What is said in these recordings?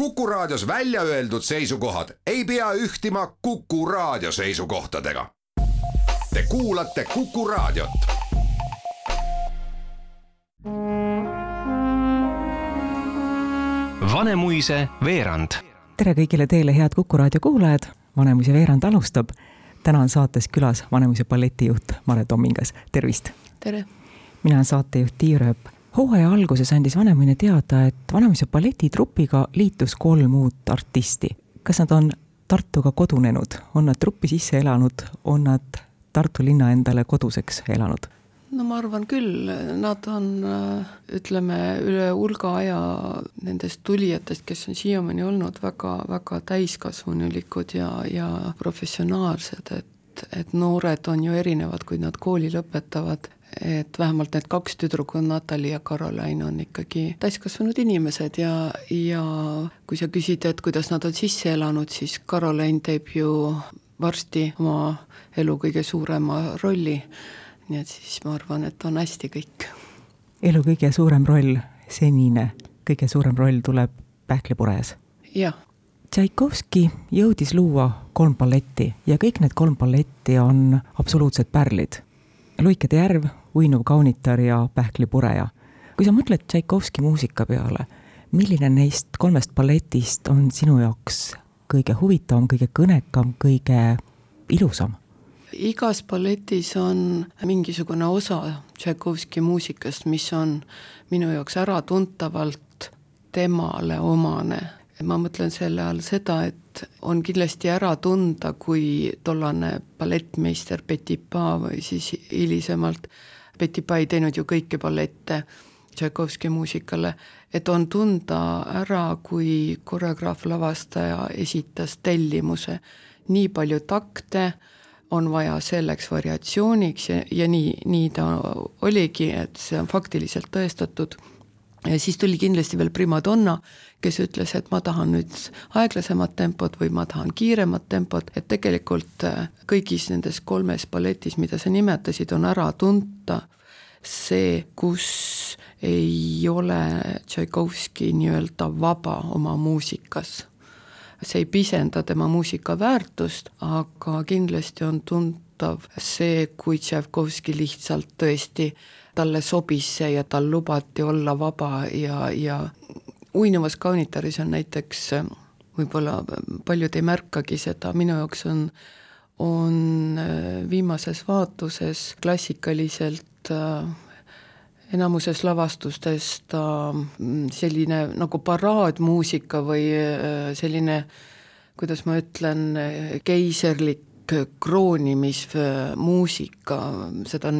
Kuku Raadios välja öeldud seisukohad ei pea ühtima Kuku Raadio seisukohtadega. Te kuulate Kuku Raadiot. Vanemuise veerand. tere kõigile teile, head Kuku raadio kuulajad, Vanemuise veerand alustab. täna on saates külas Vanemuise balletijuht Mare Tommingas, tervist! tere! mina olen saatejuht Tiir Ööp. Hooaja alguses andis Vanemuine teada, et Vanemuise balletitrupiga liitus kolm uut artisti. kas nad on Tartuga kodunenud, on nad truppi sisse elanud, on nad Tartu linna endale koduseks elanud? no ma arvan küll, nad on ütleme, üle hulga aja nendest tulijatest, kes on siiamaani olnud väga-väga täiskasvanulikud ja, ja professionaalsed, et, et noored on ju erinevad, kui nad kooli lõpetavad, et vähemalt need kaks tüdrukut, Natali ja Caroline on ikkagi täiskasvanud inimesed ja, ja kui sa küsid, et kuidas nad on sisse elanud, siis Caroline teeb ju varsti oma elu kõige suurema rolli nii et siis ma arvan, et on hästi kõik. elu kõige suurem roll, senine kõige suurem roll tuleb Pähklipures. jah. Tšaikovski jõudis luua kolm balletti ja kõik need kolm balletti on absoluutsed pärlid. Luikede järv, Uinuv kaunitar ja Pähklipureja. kui sa mõtled Tšaikovski muusika peale, milline neist kolmest balletist on sinu jaoks kõige huvitavam, kõige kõnekam, kõige ilusam? igas balletis on mingisugune osa Tšaikovski muusikast, mis on minu jaoks äratuntavalt temale omane. ma mõtlen selle all seda, et on kindlasti ära tunda, kui tollane ballettmeister Petipa või siis hilisemalt, Petipa ei teinud ju kõiki ballette Tšaikovski muusikale, et on tunda ära, kui koreograaf, lavastaja esitas tellimuse, nii palju takte on vaja selleks variatsiooniks ja, ja nii, nii ta oligi, et see on faktiliselt tõestatud. Ja siis tuli kindlasti veel primadonna, kes ütles, et ma tahan nüüd aeglasemat tempot või ma tahan kiiremat tempot, et tegelikult äh, kõigis nendes kolmes balletis, mida sa nimetasid, on ära tunta see, kus ei ole Tšaikovski nii-öelda vaba oma muusikas. See ei pisenda tema muusika väärtust, aga kindlasti on tuntav see, kui Tšaikovski lihtsalt tõesti, talle sobis see ja tal lubati olla vaba ja, ja uinuvas kaunitaris on näiteks, võib-olla paljud ei märkagi seda, minu jaoks on on viimases vaatuses klassikaliselt enamuses lavastustes ta mm, selline nagu paraadmuusika või äh, selline, kuidas ma ütlen, keiserlik kroonimismuusika, seda on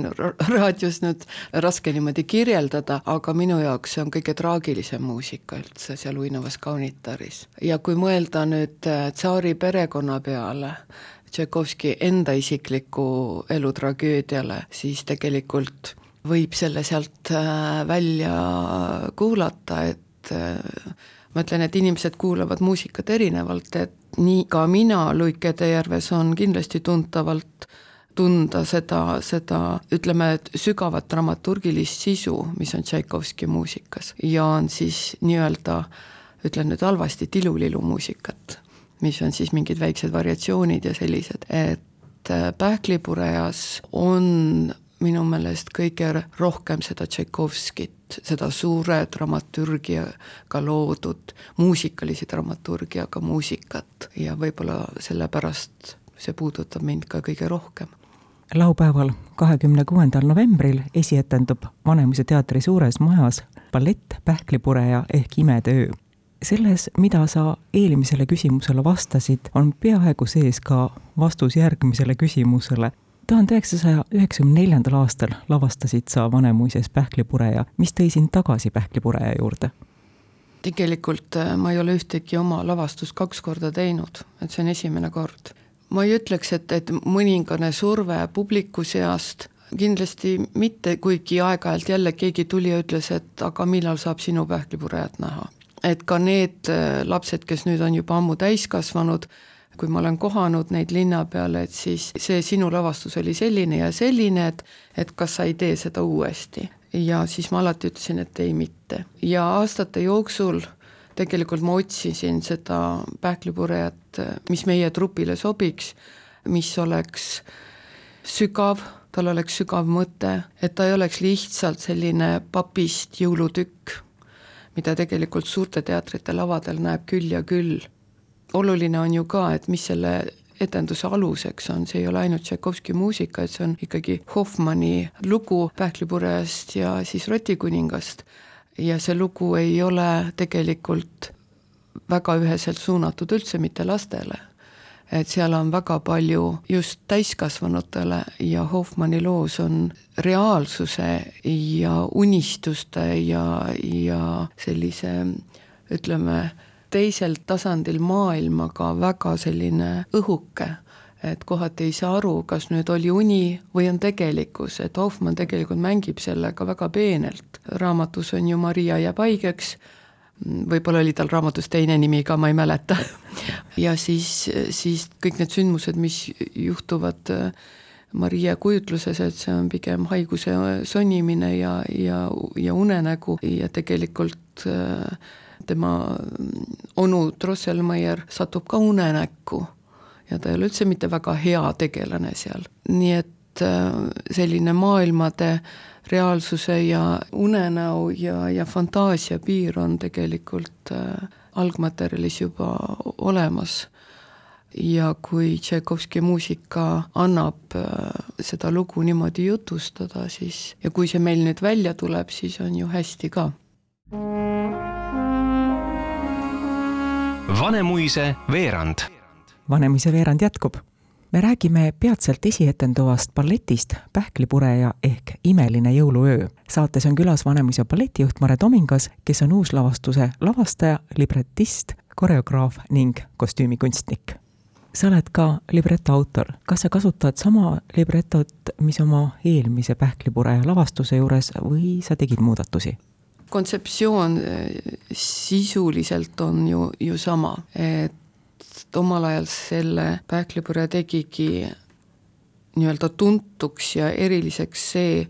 raadios nüüd raske niimoodi kirjeldada, aga minu jaoks see on kõige traagilisem muusika üldse seal uinuvas kaunitaris. ja kui mõelda nüüd äh, tsaari perekonna peale, Tšaikovski enda isikliku elu tragöödiale, siis tegelikult võib selle sealt äh, välja kuulata, et äh, ma ütlen, et inimesed kuulavad muusikat erinevalt, et nii ka mina Luikede järves on kindlasti tuntavalt tunda seda, seda ütleme, et sügavat dramaturgilist sisu, mis on Tšaikovski muusikas. Ja on siis nii-öelda ütlen nüüd halvasti, tilulilu muusikat, mis on siis mingid väiksed variatsioonid ja sellised, et äh, Pähklipurejas on minu meelest kõige rohkem seda Tšaikovskit, seda suure dramaturgiaga loodud, muusikalise dramaturgiaga muusikat. Ja võib-olla sellepärast see puudutab mind ka kõige rohkem. laupäeval, kahekümne kuuendal novembril esietendub Vanemuise teatri suures majas ballett Pähklipureja ehk Imede öö selles, mida sa eelmisele küsimusele vastasid, on peaaegu sees ka vastus järgmisele küsimusele tuhande üheksasaja üheksakümne neljandal aastal lavastasid sa Vanemuises Pähklipureja, mis tõi sind tagasi Pähklipureja juurde? tegelikult äh, ma ei ole ühtegi oma lavastust kaks korda teinud, et see on esimene kord. ma ei ütleks, et, et mõningane surve publiku seast, kindlasti mitte, kuigi aeg-ajalt jälle keegi tuli ja ütles, et aga millal saab sinu pähklipurejat näha. et ka need äh, lapsed, kes nüüd on juba ammu täiskasvanud, kui ma olen kohanud neid linna peal, et siis see sinu lavastus oli selline ja selline, et et kas sa ei tee seda uuesti. ja siis ma alati ütlesin, et ei mitte. ja aastate jooksul tegelikult ma otsisin seda pähklipurjat, mis meie trupile sobiks, mis oleks sügav, tal oleks sügav mõte, et ta ei oleks lihtsalt selline papist jõulutükk, mida tegelikult suurte teatrite lavadel näeb küll ja küll. Oluline on ju ka, et mis selle etenduse aluseks on, see ei ole ainult Tšaikovski muusika, et see on ikkagi Hoffmanni lugu Pähklipurjast ja siis Rotikuningast. ja see lugu ei ole tegelikult väga üheselt suunatud üldse mitte lastele. et seal on väga palju just täiskasvanutele ja Hoffmanni loos on reaalsuse ja unistuste ja, ja sellise ütleme, teisel tasandil maailmaga väga selline õhuke, et kohati ei saa aru, kas nüüd oli uni või on tegelikkus, et Hoffmann tegelikult mängib sellega väga peenelt. raamatus on ju Maria jääb haigeks, võib-olla oli tal raamatus teine nimi ka, ma ei mäleta. ja siis, siis kõik need sündmused, mis juhtuvad Maria kujutluses, et see on pigem haiguse sonimine ja, ja, ja unenägu ja tegelikult äh, tema onu Drosselmeier satub ka unenäkku ja ta ei ole üldse mitte väga hea tegelane seal, nii et äh, selline maailmade reaalsuse ja unenäo ja, ja fantaasia piir on tegelikult äh, algmaterjalis juba olemas. ja kui Tšaikovski muusika annab äh, seda lugu niimoodi jutustada, siis ja kui see meil nüüd välja tuleb, siis on ju hästi ka. Vanemuise veerand. Vanemuise veerand jätkub. me räägime peatselt esietenduvast balletist Pähklipureja ehk Imeline jõuluöö. saates on külas Vanemuise balletijuht Mare Tomingas, kes on uuslavastuse lavastaja, libretist, koreograaf ning kostüümikunstnik sa oled ka libreto autor, kas sa kasutad sama libretot, mis oma eelmise Pähklipureja lavastuse juures või sa tegid muudatusi? Kontseptsioon eh, sisuliselt on ju, ju sama, et omal ajal selle pähklipõre tegigi nii-öelda tuntuks ja eriliseks see,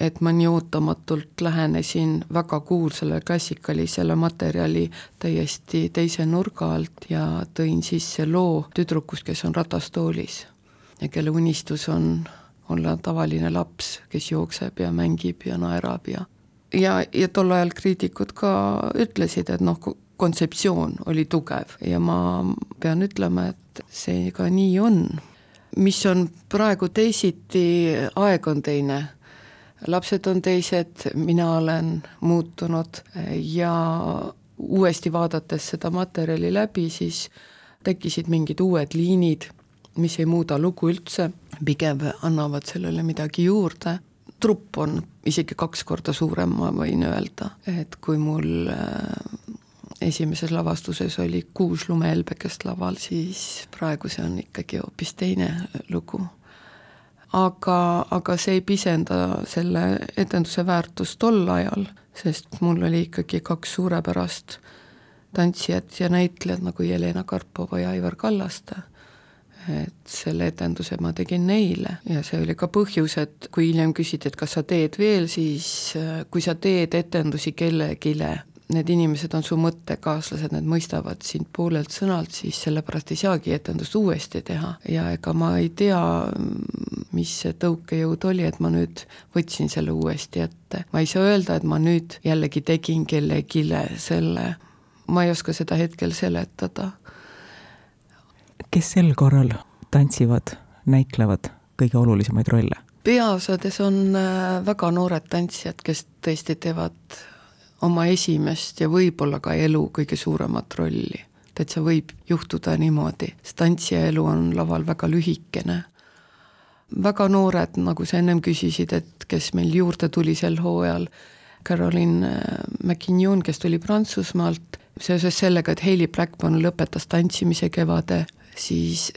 et ma nii ootamatult lähenesin väga kuulsale klassikalisele materjali täiesti teise nurga alt ja tõin sisse loo tüdrukust, kes on ratastoolis ja kelle unistus on olla tavaline laps, kes jookseb ja mängib ja naerab ja ja, ja tol ajal kriitikud ka ütlesid, et noh, kontseptsioon oli tugev ja ma pean ütlema, et see ka nii on. mis on praegu teisiti, aeg on teine, lapsed on teised, mina olen muutunud ja uuesti vaadates seda materjali läbi, siis tekkisid mingid uued liinid, mis ei muuda lugu üldse, pigem annavad sellele midagi juurde trupp on isegi kaks korda suurem, ma võin öelda, et kui mul äh, esimeses lavastuses oli kuus lumehelbekest laval, siis praegu see on ikkagi hoopis teine lugu. aga, aga see ei pisenda selle etenduse väärtust tol ajal, sest mul oli ikkagi kaks suurepärast tantsijat ja näitlejat nagu Jelena Karpova ja Aivar Kallaste et selle etenduse ma tegin neile. Ja see oli ka põhjus, et kui hiljem küsiti, et kas sa teed veel, siis äh, kui sa teed etendusi kellelegi, need inimesed on su mõttekaaslased, need mõistavad sind poolelt sõnalt, siis sellepärast ei saagi etendust uuesti teha. Ja ega ma ei tea, mis see tõukejõud oli, et ma nüüd võtsin selle uuesti ette. ma ei saa öelda, et ma nüüd jällegi tegin kellelegi selle, ma ei oska seda hetkel seletada kes sel korral tantsivad, näitlevad kõige olulisemaid rolle? peaosades on äh, väga noored tantsijad, kes tõesti teevad oma esimest ja võib-olla ka elu kõige suuremat rolli. täitsa võib juhtuda niimoodi, sest tantsija elu on laval väga lühikene. väga noored, nagu sa ennem küsisid, et kes meil juurde tuli sel hooajal, Caroline äh, McKinnon, kes tuli Prantsusmaalt, seoses sellega, et Hailey Blackburn lõpetas tantsimise kevade siis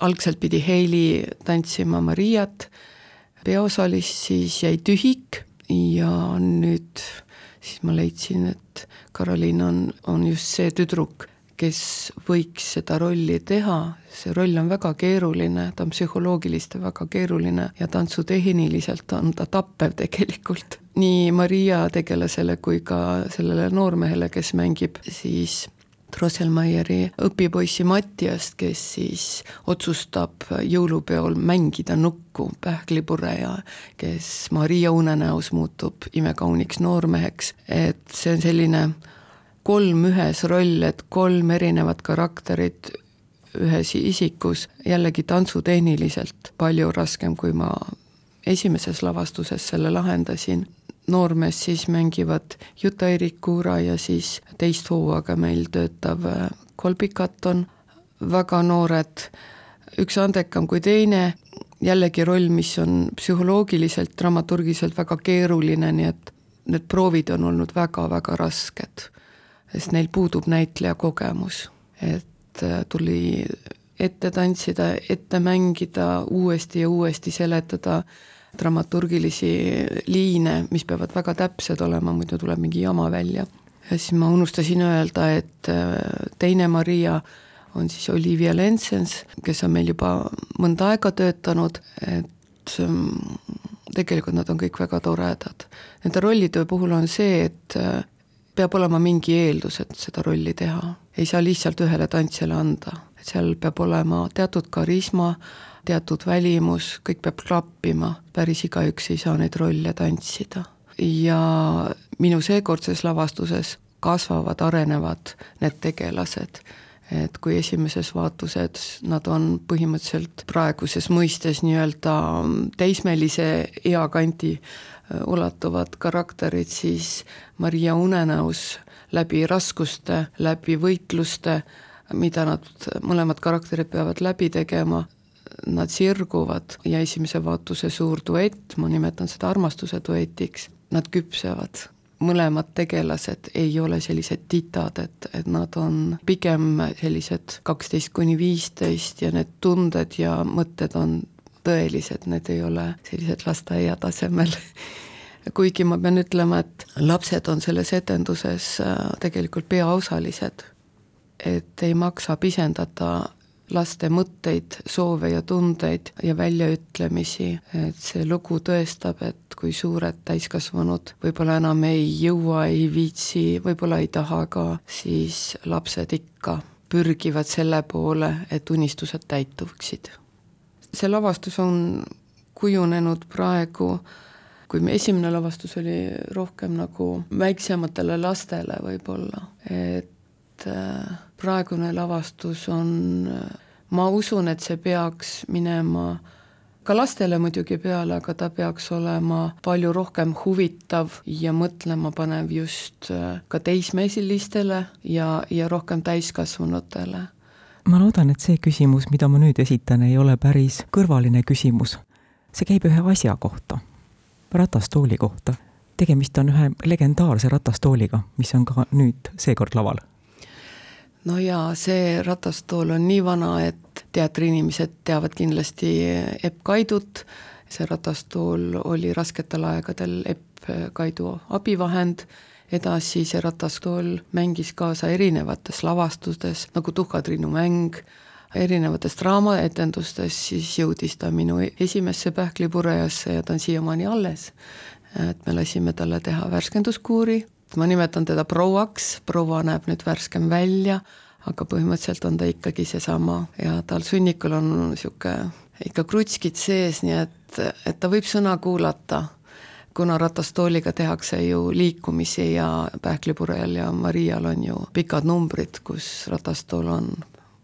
algselt pidi Heili tantsima Mariat, peaosalist, siis jäi tühik ja nüüd siis ma leidsin, et Karoliin on, on just see tüdruk, kes võiks seda rolli teha, see roll on väga keeruline, ta on psühholoogiliselt väga keeruline ja tantsutehniliselt on ta tappev tegelikult. nii Maria tegelasele kui ka sellele noormehele, kes mängib siis Drosselmeieri õpipoissi Mattiast, kes siis otsustab jõulupeol mängida nukku, pähklipureja, kes Maria unenäos muutub imekauniks noormeheks, et see on selline kolm ühes roll, et kolm erinevat karakterit ühes isikus, jällegi tantsutehniliselt palju raskem, kui ma esimeses lavastuses selle lahendasin noormees siis mängivad Juta-Erik Kuura ja siis teist hooaega meil töötav äh, Kolbik on väga noored, üks andekam kui teine, jällegi roll, mis on psühholoogiliselt, dramaturgiliselt väga keeruline, nii et need proovid on olnud väga-väga rasked, sest neil puudub näitleja kogemus, et äh, tuli ette tantsida, ette mängida, uuesti ja uuesti seletada dramaturgilisi liine, mis peavad väga täpsed olema, muidu tuleb mingi jama välja. ja siis ma unustasin öelda, et äh, teine Maria on siis Olivia Lensens, kes on meil juba mõnda aega töötanud, et ähm, tegelikult nad on kõik väga toredad. Nende rollitöö puhul on see, et äh, peab olema mingi eeldus, et seda rolli teha. Ei saa lihtsalt ühele tantsijale anda, et seal peab olema teatud karisma, teatud välimus, kõik peab klappima, päris igaüks ei saa neid rolle tantsida. ja minu seekordses lavastuses kasvavad, arenevad need tegelased, et kui esimeses vaatuses nad on põhimõtteliselt praeguses mõistes nii-öelda teismelise eakanti äh, ulatuvad karakterid, siis Maria unenäos läbi raskuste, läbi võitluste, mida nad mõlemad karakterid peavad läbi tegema, nad sirguvad ja esimese vaatuse suur duett, ma nimetan seda armastuse duetiks, nad küpsevad. mõlemad tegelased ei ole sellised titad, et, et nad on pigem sellised kaksteist kuni viisteist ja need tunded ja mõtted on tõelised, need ei ole sellised lasteaia tasemel kuigi ma pean ütlema, et lapsed on selles etenduses äh, tegelikult peaosalised. et ei maksa pisendada laste mõtteid, soove ja tundeid ja väljaütlemisi, et see lugu tõestab, et kui suured täiskasvanud võib-olla enam ei jõua, ei viitsi, võib-olla ei taha ka, siis lapsed ikka pürgivad selle poole, et unistused täituksid. see lavastus on kujunenud praegu kui me esimene lavastus oli rohkem nagu väiksematele lastele võib-olla, et äh, praegune lavastus on, ma usun, et see peaks minema ka lastele muidugi peale, aga ta peaks olema palju rohkem huvitav ja mõtlema panev just äh, ka teismesilistele ja, ja rohkem täiskasvanutele. ma loodan, et see küsimus, mida ma nüüd esitan, ei ole päris kõrvaline küsimus. see käib ühe asja kohta, ratastooli kohta. tegemist on ühe legendaarse ratastooliga, mis on ka nüüd seekord laval. No jaa, see ratastool on nii vana, et teatriinimesed teavad kindlasti Epp Kaidut, see ratastool oli rasketel aegadel Epp Kaidu abivahend, edasi see ratastool mängis kaasa erinevates lavastustes, nagu Tuhkatriinu mäng, erinevates draamaetendustes, siis jõudis ta minu esimesse pähklipurejasse ja ta on siiamaani alles. et me lasime talle teha värskenduskuuri ma nimetan teda prouaks, proua näeb nüüd värskem välja, aga põhimõtteliselt on ta ikkagi seesama. Ja tal sunnikul on niisugune ikka krutskid sees, nii et, et ta võib sõna kuulata, kuna ratastooliga tehakse ju liikumisi ja Pähklipurel ja Marial on ju pikad numbrid, kus ratastool on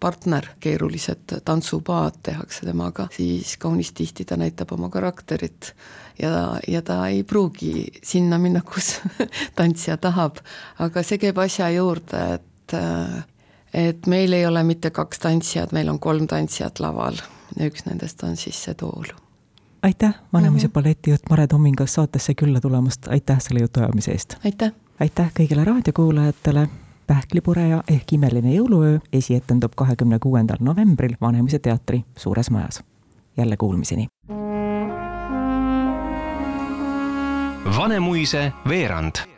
partner, keerulised tantsupaad tehakse temaga, siis kaunis tihti ta näitab oma karakterit ja, ja ta ei pruugi sinna minna, kus tantsija tahab, aga see käib asja juurde, et et meil ei ole mitte kaks tantsijat, meil on kolm tantsijat laval ja üks nendest on siis see tool. aitäh, Vanemuise mm -hmm. balletijuht Mare Tomingas saatesse külla tulemast, aitäh selle jutuajamise eest! aitäh! aitäh kõigile raadiokuulajatele, Pähklipureja ehk Imeline jõuluöö esietendub kahekümne kuuendal novembril Vanemuise teatri Suures Majas. jälle kuulmiseni! Vanemuise veerand